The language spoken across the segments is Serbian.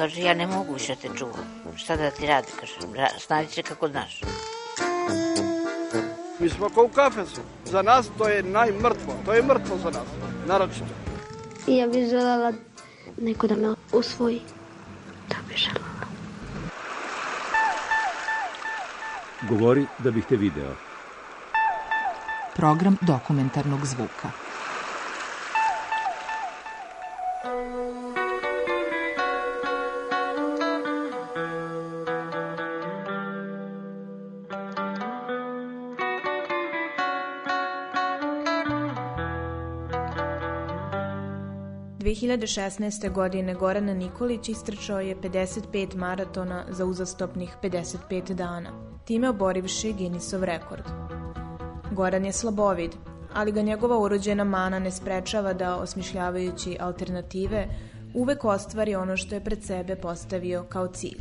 Kaže, ja ne mogu više te čuvam. Šta da ti radi, kaže, snađi se kako znaš. Mi smo kao u kafesu. Za nas to je najmrtvo. To je mrtvo za nas. Naročito. I ja bih želela neko da me usvoji. To bih želela. Govori da bih te video. Program dokumentarnog zvuka. – 2016. godine Goran Nikolić istrčao je 55 maratona za uzastopnih 55 dana, time oborivši Guinnessov rekord. Goran je slabovid, ali ga njegova urođena mana ne sprečava da, osmišljavajući alternative, uvek ostvari ono što je pred sebe postavio kao cilj.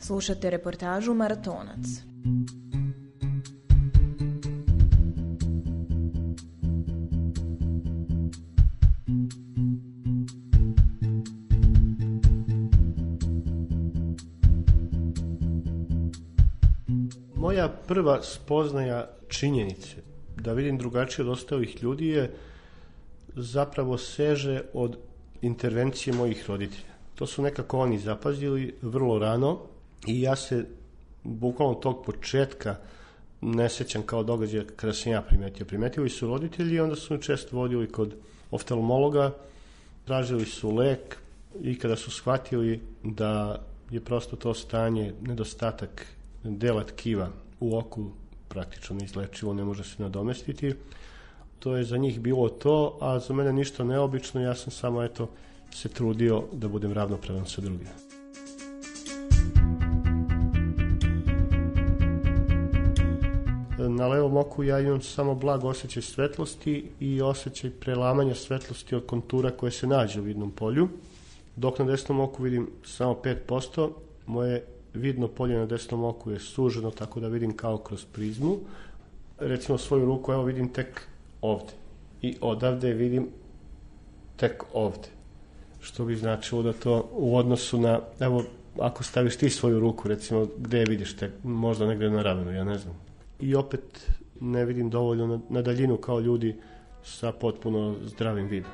Slušate reportažu Maratonac. Prva spoznaja činjenice da vidim drugačije od ostalih ljudi je zapravo seže od intervencije mojih roditelja. To su nekako oni zapazili vrlo rano i ja se bukvalno tog početka ne sećam kao događaja kada sam ja primetio. Primetili su roditelji i onda su me često vodili kod oftalmologa, tražili su lek i kada su shvatili da je prosto to stanje nedostatak dela tkiva u oku praktično neizlečivo, ne može se nadomestiti. To je za njih bilo to, a za mene ništa neobično, ja sam samo eto se trudio da budem ravnopravan sa drugima. Na levom oku ja imam samo blag osjećaj svetlosti i osjećaj prelamanja svetlosti od kontura koje se nađe u vidnom polju, dok na desnom oku vidim samo 5%, moje vidno polje na desnom oku je suženo tako da vidim kao kroz prizmu. Recimo svoju ruku evo vidim tek ovde i odavde vidim tek ovde. Što bi značilo da to u odnosu na, evo, ako staviš ti svoju ruku, recimo, gde vidiš tek, možda negde na ramenu, ja ne znam. I opet ne vidim dovoljno na, na daljinu kao ljudi sa potpuno zdravim vidom.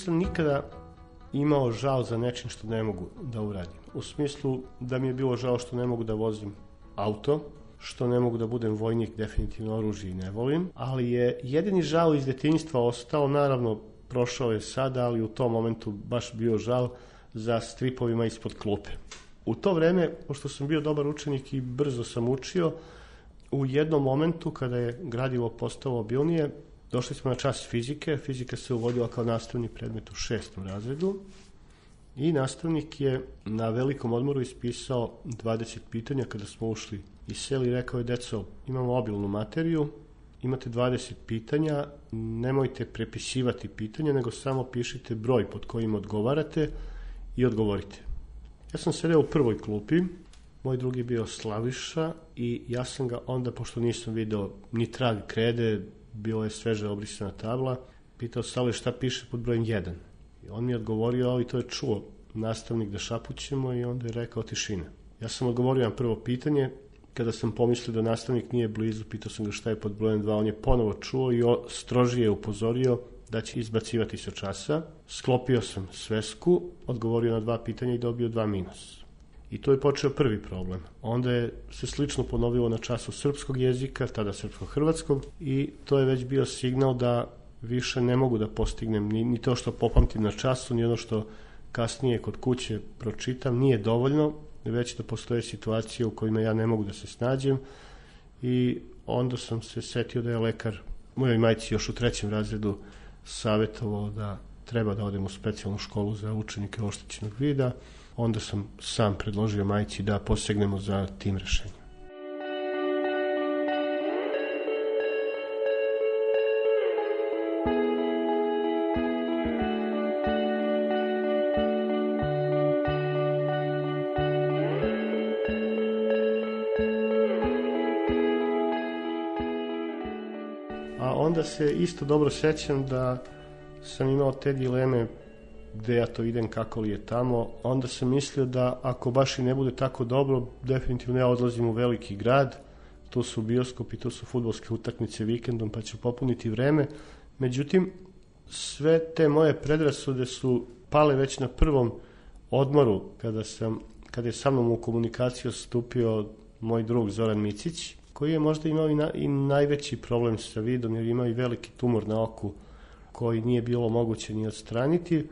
Nisam nikada imao žal za nečim što ne mogu da uradim. U smislu da mi je bilo žao što ne mogu da vozim auto, što ne mogu da budem vojnik, definitivno oružje i ne volim, ali je jedini žal iz detinjstva ostao, naravno prošao je sada, ali u tom momentu baš bio žal za stripovima ispod klupe. U to vreme, pošto sam bio dobar učenik i brzo sam učio, u jednom momentu kada je gradivo postalo obilnije, Došli smo na čas fizike, fizika se uvodila kao nastavni predmet u šestom razredu. I nastavnik je na velikom odmoru ispisao 20 pitanja kada smo ušli iz seli i rekao je, deco, imamo obilnu materiju, imate 20 pitanja, nemojte prepisivati pitanja, nego samo pišite broj pod kojim odgovarate i odgovorite. Ja sam sedeo u prvoj klupi, moj drugi bio Slaviša i ja sam ga onda, pošto nisam video ni trag krede, bilo je sveže obrisana tabla, pitao Sale šta piše pod brojem 1. I on mi je odgovorio, ali to je čuo nastavnik da šapućemo i onda je rekao tišina. Ja sam odgovorio na prvo pitanje, kada sam pomislio da nastavnik nije blizu, pitao sam ga šta je pod brojem 2, on je ponovo čuo i strožije upozorio da će izbacivati sa časa. Sklopio sam svesku, odgovorio na dva pitanja i dobio dva minus. I to je počeo prvi problem. Onda je se slično ponovilo na času srpskog jezika, tada srpsko-hrvatskog, i to je već bio signal da više ne mogu da postignem ni, ni to što popamtim na času, ni ono što kasnije kod kuće pročitam, nije dovoljno već da postoje situacije u kojima ja ne mogu da se snađem i onda sam se setio da je lekar mojoj majci još u trećem razredu savjetovao da treba da odem u specijalnu školu za učenike oštećenog vida. Onda sam sam predložio majci da posegnemo za tim rešenjem. Onda se isto dobro sećam da sam imao te dileme gde ja to idem, kako li je tamo. Onda sam mislio da ako baš i ne bude tako dobro, definitivno ja odlazim u veliki grad, tu su bioskopi, tu su futbolske utakmice vikendom, pa ću popuniti vreme. Međutim, sve te moje predrasude su pale već na prvom odmoru, kada, sam, kada je sa mnom u komunikaciju stupio moj drug Zoran Micić, koji je možda imao i, na, i najveći problem sa vidom, jer imao i veliki tumor na oku koji nije bilo moguće ni odstraniti.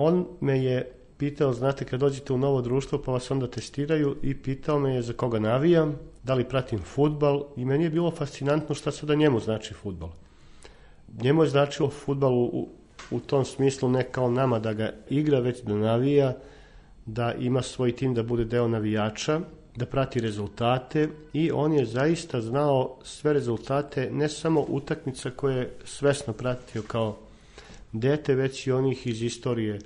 On me je pitao, znate, kad dođete u novo društvo pa vas onda testiraju? I pitao me je za koga navijam, da li pratim futbal? I meni je bilo fascinantno šta sada njemu znači futbal. Njemu je značilo futbal u, u tom smislu ne kao nama da ga igra, već da navija, da ima svoj tim da bude deo navijača, da prati rezultate i on je zaista znao sve rezultate, ne samo utakmica koje je svesno pratio kao dete, već i onih iz istorije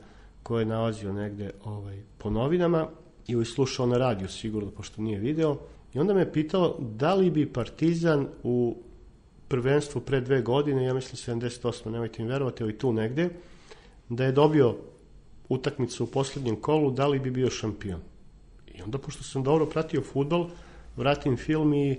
koje je nalazio negde ovaj, po novinama ili slušao na radiju sigurno, pošto nije video. I onda me pitao da li bi Partizan u prvenstvu pre dve godine, ja mislim 78. nemojte mi verovati, ali tu negde, da je dobio utakmicu u poslednjem kolu, da li bi bio šampion. I onda, pošto sam dobro pratio futbol, vratim film i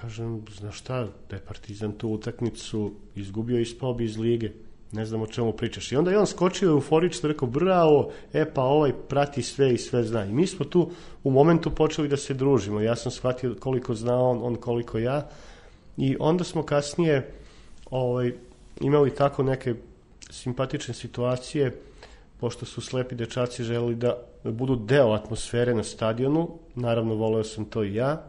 kažem, znaš šta, da je Partizan tu utakmicu izgubio i ispao bi iz lige. Ne znam o čemu pričaš. I onda je on skočio euforično, rekao, bravo, e pa ovaj prati sve i sve zna. I mi smo tu u momentu počeli da se družimo. Ja sam shvatio koliko zna on, on koliko ja. I onda smo kasnije ovaj, imali tako neke simpatične situacije pošto su slepi dečaci želeli da budu deo atmosfere na stadionu, naravno voleo sam to i ja,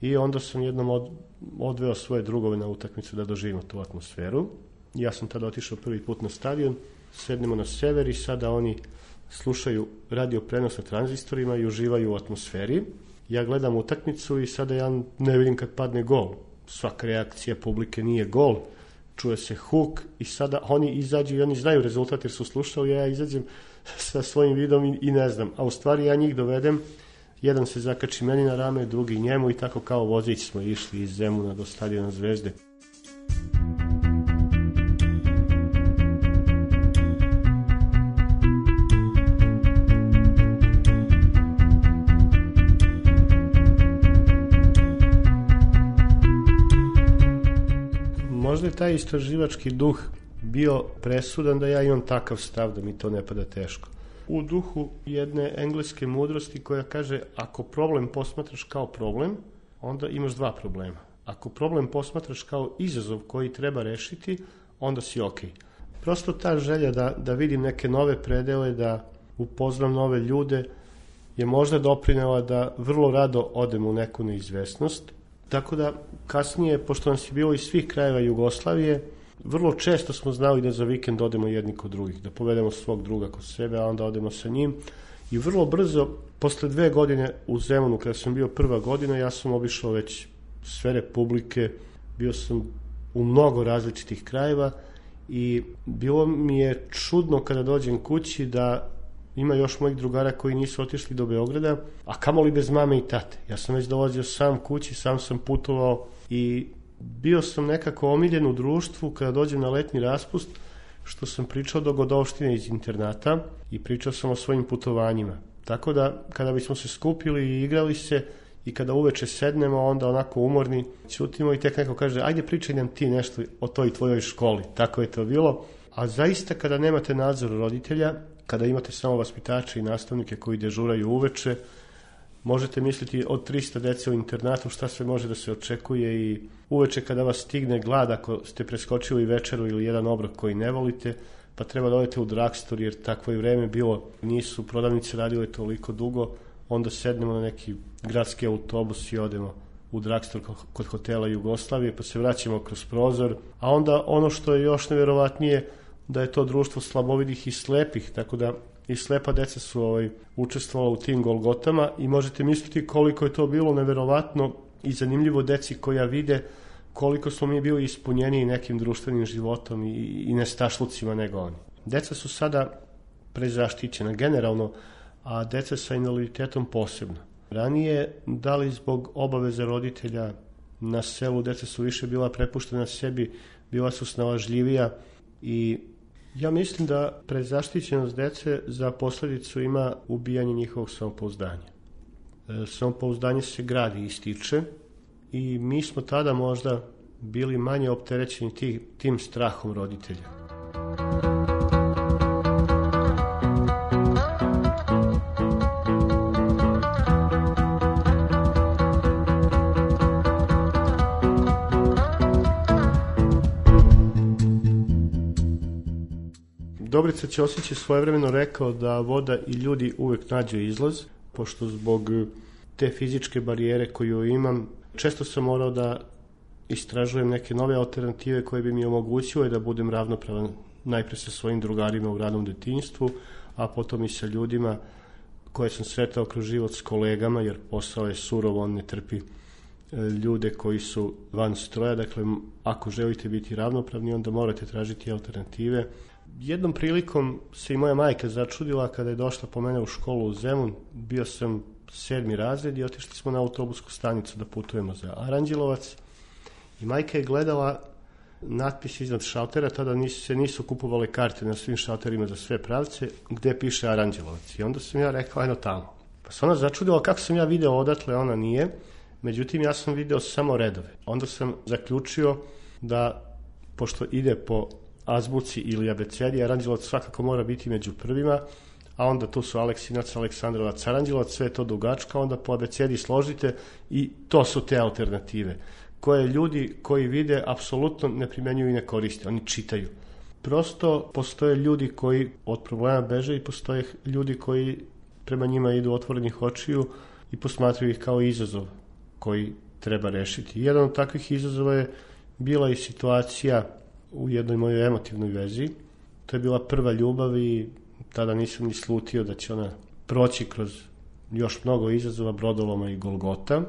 i onda sam jednom od, odveo svoje drugove na utakmicu da doživimo tu atmosferu. Ja sam tada otišao prvi put na stadion, sednemo na sever i sada oni slušaju radio prenos na tranzistorima i uživaju u atmosferi. Ja gledam utakmicu i sada ja ne vidim kad padne gol. Svaka reakcija publike nije gol, čuje se huk i sada oni izađu i oni znaju rezultat jer su slušali, ja izađem sa svojim vidom i, i ne znam. A u stvari ja njih dovedem, jedan se zakači meni na rame, drugi njemu i tako kao vozić smo išli iz Zemuna do stadiona Zvezde. Je taj istraživački duh bio presudan da ja imam takav stav da mi to ne pada teško. U duhu jedne engleske mudrosti koja kaže ako problem posmatraš kao problem, onda imaš dva problema. Ako problem posmatraš kao izazov koji treba rešiti, onda si okej. Okay. Prosto ta želja da, da vidim neke nove predele, da upoznam nove ljude, je možda doprinela da vrlo rado odem u neku neizvesnost, Tako da kasnije, pošto nas je bilo iz svih krajeva Jugoslavije, vrlo često smo znali da za vikend odemo jedni kod drugih, da povedemo svog druga kod sebe, a onda odemo sa njim. I vrlo brzo, posle dve godine u Zemunu, kada sam bio prva godina, ja sam obišao već sve republike, bio sam u mnogo različitih krajeva i bilo mi je čudno kada dođem kući da ima još mojih drugara koji nisu otišli do Beograda, a kamoli bez mame i tate. Ja sam već dolazio sam kući, sam sam putovao i bio sam nekako omiljen u društvu kada dođem na letni raspust, što sam pričao do godovštine iz internata i pričao sam o svojim putovanjima. Tako da, kada bismo se skupili i igrali se, i kada uveče sednemo, onda onako umorni, ćutimo i tek neko kaže, ajde pričaj nam ti nešto o toj tvojoj školi. Tako je to bilo. A zaista kada nemate nadzor roditelja, kada imate samo vaspitače i nastavnike koji dežuraju uveče, možete misliti od 300 dece u internatu šta sve može da se očekuje i uveče kada vas stigne glad ako ste preskočili večeru ili jedan obrok koji ne volite, pa treba da odete u drugstore jer takvo je vreme bilo, nisu prodavnice radile toliko dugo, onda sednemo na neki gradski autobus i odemo u Dragstor kod hotela Jugoslavije, pa se vraćamo kroz prozor. A onda ono što je još neverovatnije, da je to društvo slabovidih i slepih, tako da i slepa deca su ovaj, učestvovala u tim Golgotama i možete misliti koliko je to bilo neverovatno i zanimljivo deci koja vide koliko smo mi bili ispunjeni nekim društvenim životom i, i nestašlucima nego oni. Deca su sada prezaštićena generalno, a deca sa invaliditetom posebno. Ranije, da li zbog obaveze roditelja na selu, deca su više bila prepuštena sebi, bila su snalažljivija i ja mislim da prezaštićenost dece za posledicu ima ubijanje njihovog samopouzdanja. E, samopouzdanje se gradi i stiče i mi smo tada možda bili manje opterećeni tim strahom roditelja. Dobrica Ćosić je svojevremeno rekao da voda i ljudi uvek nađu izlaz, pošto zbog te fizičke barijere koju imam, često sam morao da istražujem neke nove alternative koje bi mi omogućile da budem ravnopravan najpre sa svojim drugarima u radnom detinjstvu, a potom i sa ljudima koje sam sretao kroz život s kolegama, jer posao je surov, on ne trpi e, ljude koji su van stroja, dakle ako želite biti ravnopravni onda morate tražiti alternative jednom prilikom se i moja majka začudila kada je došla po mene u školu u Zemun. Bio sam sedmi razred i otišli smo na autobusku stanicu da putujemo za Aranđelovac. I majka je gledala natpis iznad šaltera, tada nisu, se nisu kupovale karte na svim šalterima za sve pravce, gde piše Aranđelovac. I onda sam ja rekao, eno tamo. Pa se ona začudila kako sam ja video odatle, ona nije. Međutim, ja sam video samo redove. Onda sam zaključio da, pošto ide po azbuci ili abecedi, Aranđelovac svakako mora biti među prvima, a onda tu su Aleksinac, Aleksandrovac, Aranđelovac, sve to dugačka, onda po abecedi složite i to su te alternative koje ljudi koji vide apsolutno ne primenjuju i ne koriste, oni čitaju. Prosto postoje ljudi koji od problema beže i postoje ljudi koji prema njima idu otvorenih očiju i posmatruju ih kao izazov koji treba rešiti. Jedan od takvih izazova je bila i situacija u jednoj mojoj emotivnoj vezi. To je bila prva ljubav i tada nisam ni slutio da će ona proći kroz još mnogo izazova, brodoloma i Golgota.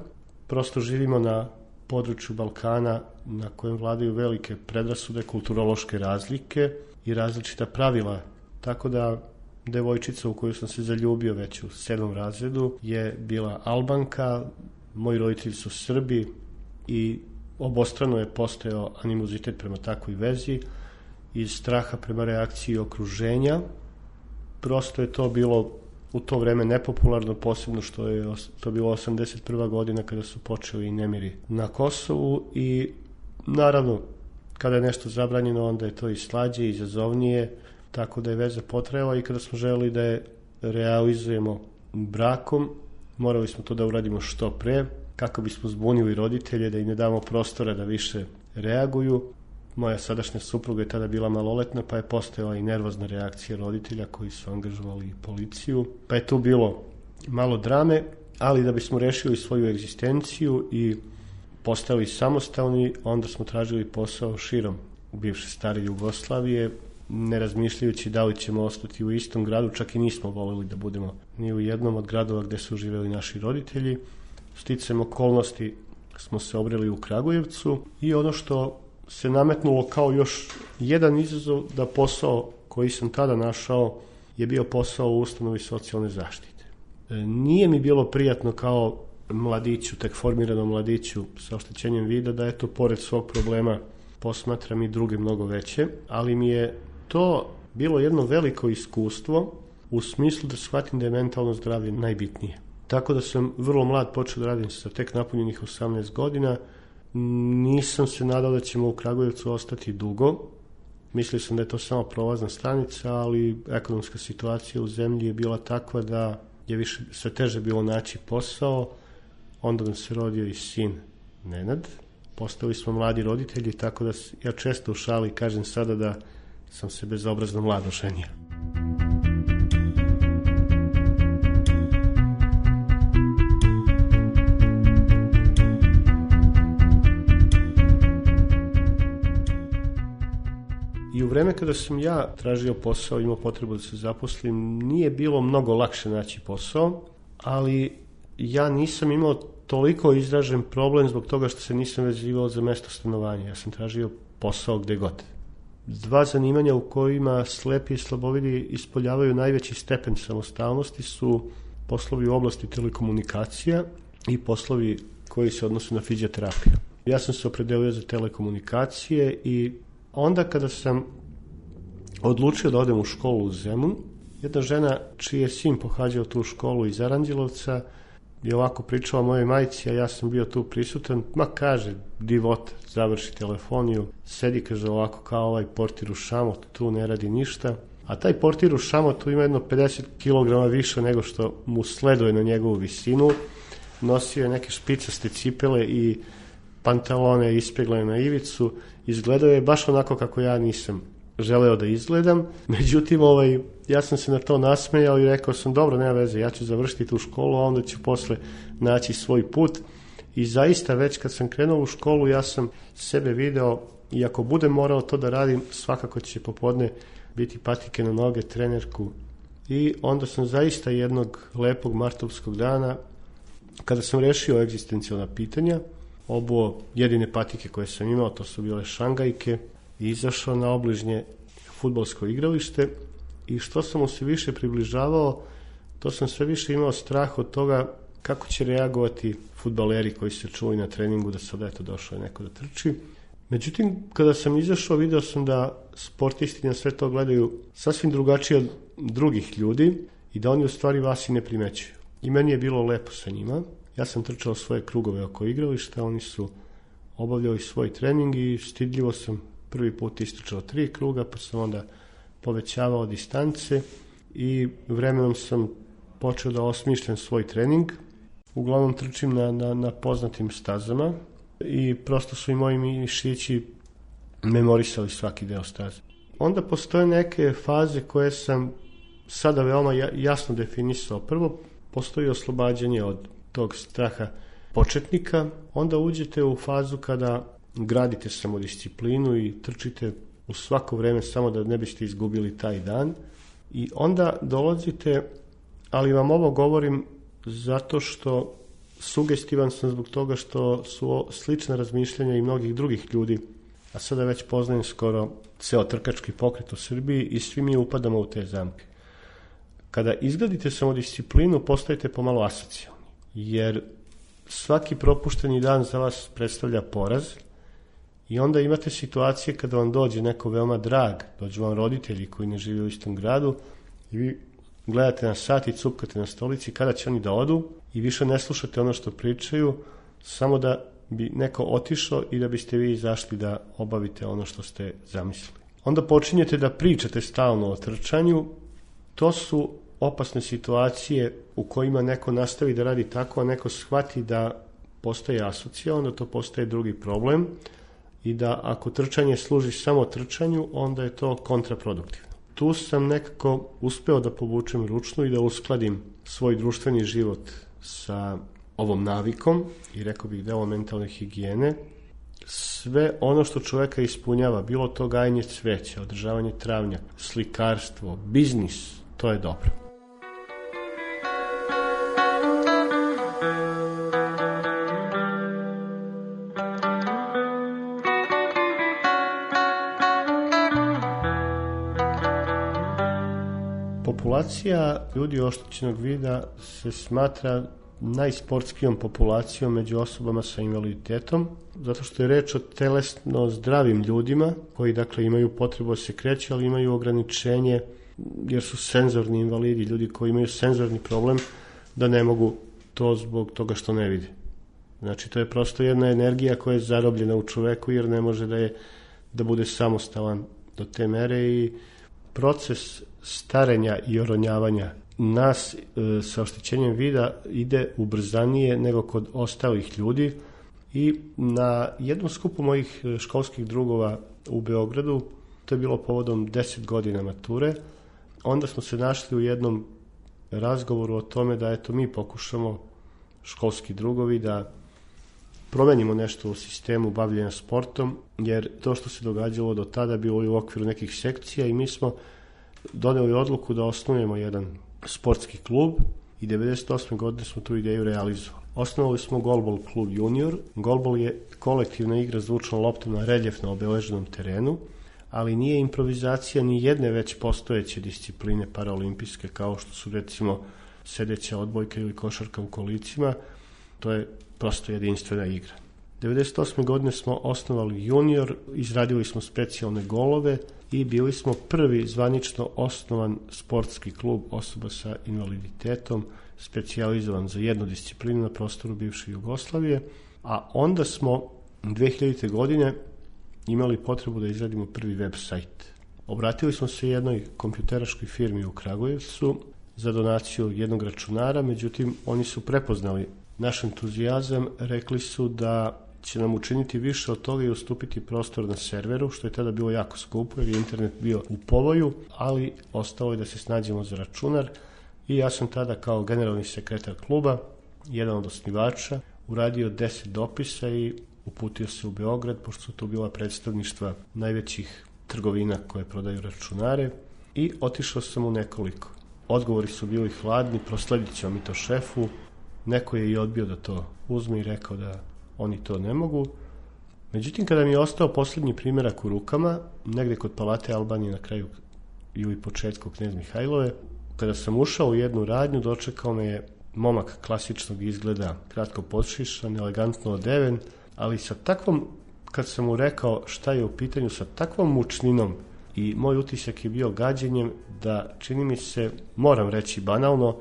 Prosto živimo na području Balkana na kojem vladaju velike predrasude, kulturološke razlike i različita pravila. Tako da devojčica u koju sam se zaljubio već u sedmom razredu je bila Albanka, moji roditelji su Srbi i obostrano je postojao animozitet prema takvoj vezi iz straha prema reakciji okruženja. Prosto je to bilo u to vreme nepopularno, posebno što je to bilo 81. godina kada su počeli i nemiri na Kosovu i naravno kada je nešto zabranjeno onda je to i slađe, i izazovnije, tako da je veza potrajala i kada smo želeli da je realizujemo brakom, morali smo to da uradimo što pre, kako bismo zbunili roditelje, da im ne damo prostora da više reaguju. Moja sadašnja supruga je tada bila maloletna, pa je postojala i nervozna reakcija roditelja koji su angažovali policiju. Pa je tu bilo malo drame, ali da bismo rešili svoju egzistenciju i postali samostalni, onda smo tražili posao širom bivše stare Jugoslavije, ne razmišljajući da li ćemo ostati u istom gradu, čak i nismo volili da budemo ni u jednom od gradova gde su živeli naši roditelji sticam okolnosti smo se obreli u Kragujevcu i ono što se nametnulo kao još jedan izazov da posao koji sam tada našao je bio posao u ustanovi socijalne zaštite. E, nije mi bilo prijatno kao mladiću, tek formiranom mladiću sa oštećenjem vida da eto pored svog problema posmatram i druge mnogo veće, ali mi je to bilo jedno veliko iskustvo u smislu da shvatim da je mentalno zdravlje najbitnije. Tako da sam vrlo mlad počeo da radim sa tek napunjenih 18 godina. Nisam se nadao da ćemo u Kragujevcu ostati dugo. Mislio sam da je to samo prolazna stanica, ali ekonomska situacija u zemlji je bila takva da je više sve teže bilo naći posao. Onda nam se rodio i sin Nenad. Postali smo mladi roditelji, tako da ja često u šali kažem sada da sam se bezobrazno mlado ženio. Vreme kada sam ja tražio posao, imao potrebu da se zaposlim, nije bilo mnogo lakše naći posao, ali ja nisam imao toliko izražen problem zbog toga što se nisam vezivao za mesto stanovanja. Ja sam tražio posao gde god. Dva zanimanja u kojima slepi i slabovidi ispoljavaju najveći stepen samostalnosti su poslovi u oblasti telekomunikacija i poslovi koji se odnose na fizioterapiju. Ja sam se opredelio za telekomunikacije i onda kada sam odlučio da odem u školu u Zemun, jedna žena čiji je sin pohađao tu školu iz Aranđelovca je ovako pričala mojoj majci, a ja sam bio tu prisutan, ma kaže, divot, završi telefoniju, sedi, kaže ovako kao ovaj portir u šamotu, tu ne radi ništa, a taj portir u šamotu ima jedno 50 kg više nego što mu sleduje na njegovu visinu, nosio je neke špicaste cipele i pantalone ispeglane na ivicu, izgledao je baš onako kako ja nisam želeo da izgledam. Međutim, ovaj, ja sam se na to nasmejao i rekao sam, dobro, nema veze, ja ću završiti tu školu, a onda ću posle naći svoj put. I zaista već kad sam krenuo u školu, ja sam sebe video i ako budem morao to da radim, svakako će popodne biti patike na noge, trenerku. I onda sam zaista jednog lepog martovskog dana, kada sam rešio egzistencijalna pitanja, obuo jedine patike koje sam imao, to su bile šangajke, i izašao na obližnje futbolsko igralište i što sam mu se više približavao, to sam sve više imao strah od toga kako će reagovati futbaleri koji se čuli na treningu da sad eto došao je neko da trči. Međutim, kada sam izašao, video sam da sportisti na sve to gledaju sasvim drugačije od drugih ljudi i da oni u stvari vas i ne primećuju. I meni je bilo lepo sa njima. Ja sam trčao svoje krugove oko igrališta, oni su obavljali svoj trening i stidljivo sam prvi put istrčao tri kruga, pa sam onda povećavao distance i vremenom sam počeo da osmišljam svoj trening. Uglavnom trčim na, na, na poznatim stazama i prosto su i moji mišići memorisali svaki deo staze. Onda postoje neke faze koje sam sada veoma jasno definisao. Prvo, postoji oslobađanje od tog straha početnika, onda uđete u fazu kada gradite samodisciplinu i trčite u svako vreme samo da ne biste izgubili taj dan i onda dolazite, ali vam ovo govorim zato što sugestivan sam zbog toga što su slične razmišljanja i mnogih drugih ljudi, a sada već poznajem skoro ceo trkački pokret u Srbiji i svi mi upadamo u te zamke. Kada izgradite samodisciplinu, postajete pomalo asocijalni, jer svaki propušteni dan za vas predstavlja poraz, I onda imate situacije kada vam dođe neko veoma drag, dođu vam roditelji koji ne žive u istom gradu i vi gledate na sat i cupkate na stolici kada će oni da odu i više ne slušate ono što pričaju, samo da bi neko otišao i da biste vi izašli da obavite ono što ste zamislili. Onda počinjete da pričate stalno o trčanju, to su opasne situacije u kojima neko nastavi da radi tako, a neko shvati da postaje asocija, onda to postaje drugi problem, i da ako trčanje služi samo trčanju, onda je to kontraproduktivno. Tu sam nekako uspeo da povučem ručnu i da uskladim svoj društveni život sa ovom navikom i rekao bih deo mentalne higijene, sve ono što čoveka ispunjava, bilo to gajanje cveća, održavanje travnja, slikarstvo, biznis, to je dobro. Populacija ljudi oštećenog vida se smatra najsportskijom populacijom među osobama sa invaliditetom, zato što je reč o telesno zdravim ljudima, koji dakle imaju potrebu da se kreću, ali imaju ograničenje, jer su senzorni invalidi, ljudi koji imaju senzorni problem, da ne mogu to zbog toga što ne vide. Znači, to je prosto jedna energija koja je zarobljena u čoveku, jer ne može da je da bude samostalan do te mere i proces starenja i oronjavanja. Nas e, sa oštećenjem vida ide ubrzanije nego kod ostalih ljudi i na jednom skupu mojih e, školskih drugova u Beogradu, to je bilo povodom 10 godina mature, onda smo se našli u jednom razgovoru o tome da eto mi pokušamo školski drugovi da promenimo nešto u sistemu bavljenja sportom, jer to što se događalo do tada bilo je u okviru nekih sekcija i mi smo doneli odluku da osnujemo jedan sportski klub i 98. godine smo tu ideju realizovali. Osnovali smo Golbol klub junior. Golbol je kolektivna igra zvučnom loptom na reljefno obeleženom terenu, ali nije improvizacija ni jedne već postojeće discipline paraolimpijske kao što su recimo sedeća odbojka ili košarka u kolicima. To je prosto jedinstvena igra. 98. godine smo osnovali junior, izradili smo specijalne golove i bili smo prvi zvanično osnovan sportski klub osoba sa invaliditetom, specijalizovan za jednu disciplinu na prostoru bivše Jugoslavije, a onda smo 2000. godine imali potrebu da izradimo prvi web sajt. Obratili smo se jednoj kompjuteraškoj firmi u Kragujevcu za donaciju jednog računara, međutim oni su prepoznali naš entuzijazam, rekli su da će nam učiniti više od toga i ustupiti prostor na serveru, što je tada bilo jako skupo jer je internet bio u povoju, ali ostalo je da se snađemo za računar i ja sam tada kao generalni sekretar kluba, jedan od osnivača, uradio 10 dopisa i uputio se u Beograd, pošto su tu bila predstavništva najvećih trgovina koje prodaju računare i otišao sam u nekoliko. Odgovori su bili hladni, prosledit ćemo mi to šefu, neko je i odbio da to uzme i rekao da oni to ne mogu. Međutim, kada mi je ostao poslednji primjerak u rukama, negde kod Palate Albanije na kraju ili početku Knez Mihajlove, kada sam ušao u jednu radnju, dočekao me je momak klasičnog izgleda, kratko podšišan, elegantno odeven, ali sa takvom, kad sam mu rekao šta je u pitanju, sa takvom mučninom i moj utisak je bio gađenjem da čini mi se, moram reći banalno,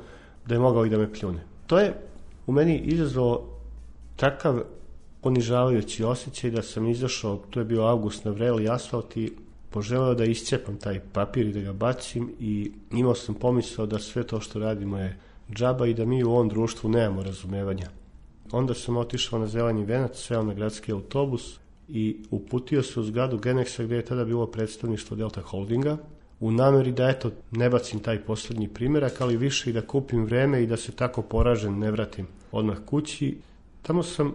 da je mogao i da me pljune. To je u meni izazvalo takav ponižavajući osjećaj da sam izašao, to je bio avgust na vreli asfalt i poželeo da iscepam taj papir i da ga bacim i imao sam pomisao da sve to što radimo je džaba i da mi u ovom društvu nemamo razumevanja. Onda sam otišao na zeleni venac, seo na gradski autobus i uputio se u zgradu Genexa gde je tada bilo predstavništvo Delta Holdinga u nameri da eto ne bacim taj poslednji primerak, ali više i da kupim vreme i da se tako poražen ne vratim odmah kući. Tamo sam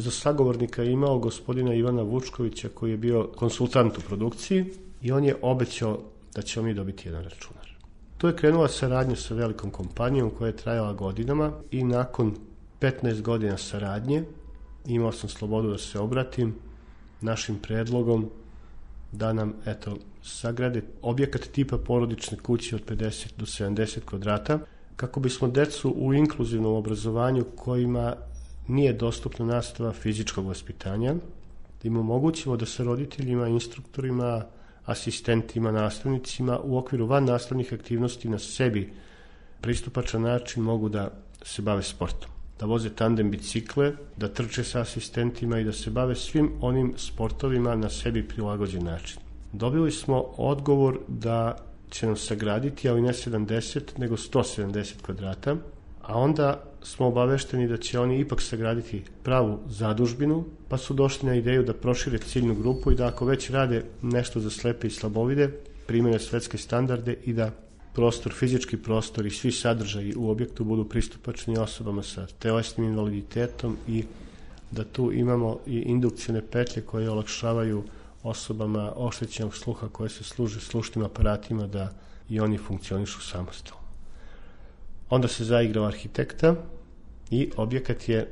za sagovornika imao gospodina Ivana Vučkovića koji je bio konsultant u produkciji i on je obećao da ćemo mi dobiti jedan računar. To je krenula saradnja sa velikom kompanijom koja je trajala godinama i nakon 15 godina saradnje imao sam slobodu da se obratim našim predlogom da nam eto sagrade objekat tipa porodične kuće od 50 do 70 kvadrata kako bismo decu u inkluzivnom obrazovanju kojima nije dostupna nastava fizičkog vaspitanja, da im omogućimo da sa roditeljima, instruktorima, asistentima, nastavnicima u okviru van nastavnih aktivnosti na sebi pristupačan način mogu da se bave sportom da voze tandem bicikle, da trče sa asistentima i da se bave svim onim sportovima na sebi prilagođen način. Dobili smo odgovor da će nam sagraditi, ali ne 70, nego 170 kvadrata, a onda smo obavešteni da će oni ipak sagraditi pravu zadužbinu, pa su došli na ideju da prošire ciljnu grupu i da ako već rade nešto za slepe i slabovide, primene svetske standarde i da prostor, fizički prostor i svi sadržaji u objektu budu pristupačni osobama sa telesnim invaliditetom i da tu imamo i indukcijne petlje koje olakšavaju osobama oštećenog sluha koje se služe slušnim aparatima da i oni funkcionišu samostalno. Onda se zaigrao arhitekta i objekat je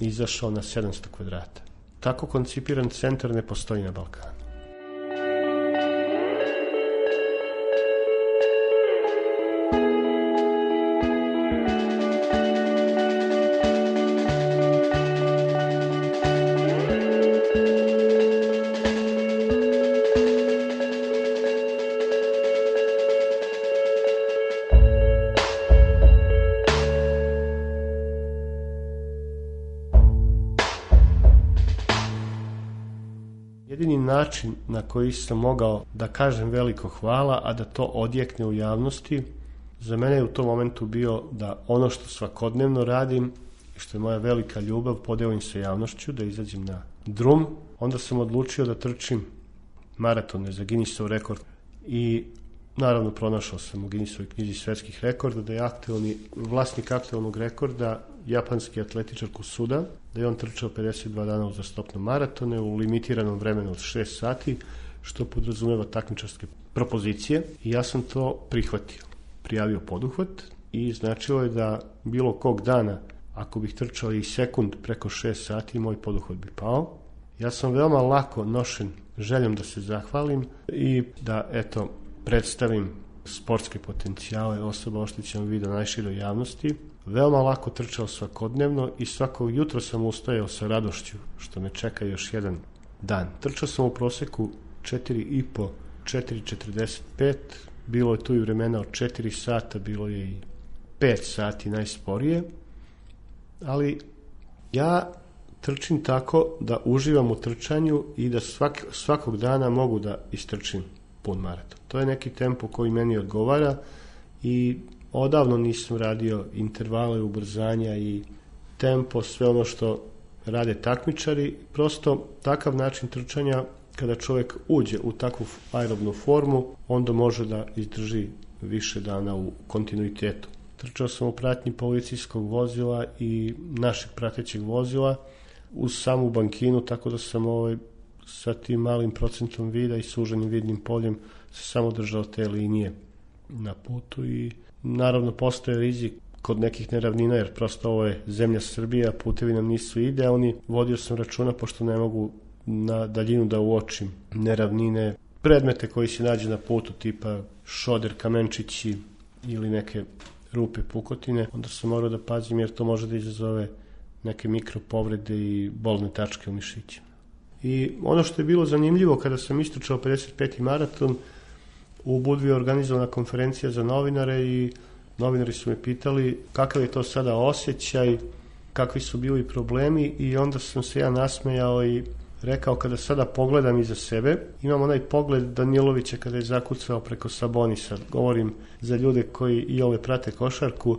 izašao na 700 kvadrata. Tako koncipiran centar ne postoji na Balkanu. Način na koji sam mogao da kažem veliko hvala, a da to odjekne u javnosti, za mene je u tom momentu bio da ono što svakodnevno radim što je moja velika ljubav podelim sa javnošću, da izađem na drum, onda sam odlučio da trčim maratone za Guinnessov rekord i naravno pronašao sam u Guinnessovoj knjizi svetskih rekorda da je aktualni, vlasnik aktualnog rekorda japanski atletičar Kusuda, da je on trčao 52 dana uzastopno maratone u limitiranom vremenu od 6 sati, što podrazumeva takmičarske propozicije i ja sam to prihvatio. Prijavio poduhvat i značilo je da bilo kog dana, ako bih trčao i sekund preko 6 sati, moj poduhvat bi pao. Ja sam veoma lako nošen željom da se zahvalim i da, eto, predstavim sportske potencijale osoba oštećenog vida najširoj javnosti. Veoma lako trčao svakodnevno i svakog jutra sam ustajao sa radošću što me čeka još jedan dan. Trčao sam u proseku 4,5, 4,45, bilo je tu i vremena od 4 sata, bilo je i 5 sati najsporije, ali ja trčim tako da uživam u trčanju i da svak, svakog dana mogu da istrčim pun maraton. To je neki tempo koji meni odgovara i odavno nisam radio intervale ubrzanja i tempo, sve ono što rade takmičari. Prosto takav način trčanja kada čovjek uđe u takvu aerobnu formu, onda može da izdrži više dana u kontinuitetu. Trčao sam u pratnji policijskog vozila i našeg pratećeg vozila uz samu bankinu, tako da sam ovaj, sa tim malim procentom vida i suženim vidnim poljem se samo držao te linije na putu i naravno postoje rizik kod nekih neravnina, jer prosto ovo je zemlja Srbija, putevi nam nisu idealni. Vodio sam računa, pošto ne mogu na daljinu da uočim neravnine, predmete koji se nađe na putu, tipa šoder, kamenčići ili neke rupe, pukotine, onda sam morao da pazim jer to može da izazove neke mikropovrede i bolne tačke u mišićima. I ono što je bilo zanimljivo kada sam istračao 55. maraton, u Budvi je organizovana konferencija za novinare i novinari su me pitali kakav je to sada osjećaj, kakvi su bili problemi i onda sam se ja nasmejao i rekao kada sada pogledam iza sebe, imam onaj pogled Danilovića kada je zakucao preko Sabonisa. Govorim za ljude koji i ove prate košarku,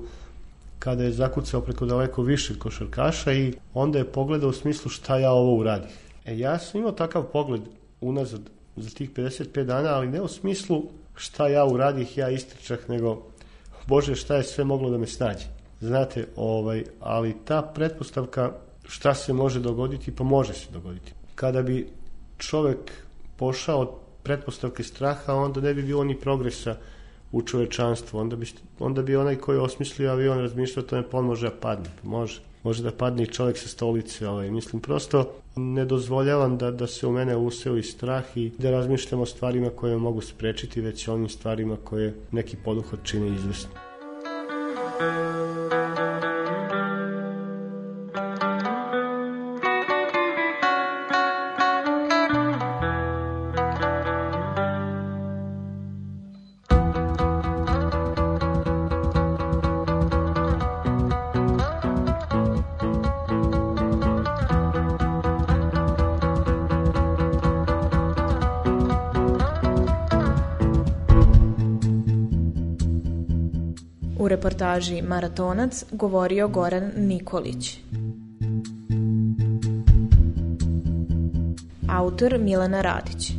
kada je zakucao preko daleko više košarkaša i onda je pogledao u smislu šta ja ovo uradih. E ja sam imao takav pogled unazad za tih 55 dana, ali ne u smislu šta ja uradih, ja istričah, nego Bože šta je sve moglo da me snađe. Znate, ovaj, ali ta pretpostavka šta se može dogoditi, pa može se dogoditi. Kada bi čovek pošao od pretpostavke straha, onda ne bi bilo ni progresa u čovečanstvu. Onda bi, onda bi onaj koji je osmislio avion razmišljao o tome, pa on može da padne. Pa može. Može da padne i čovjek sa stolice. Ovaj. Mislim, prosto ne dozvoljavam da, da se u mene useo i strah i da razmišljam o stvarima koje mogu sprečiti, već o onim stvarima koje neki poduhod čine izvesno. Reportaži Maratonac govorio Goran Nikolić. Autor Milena Radić.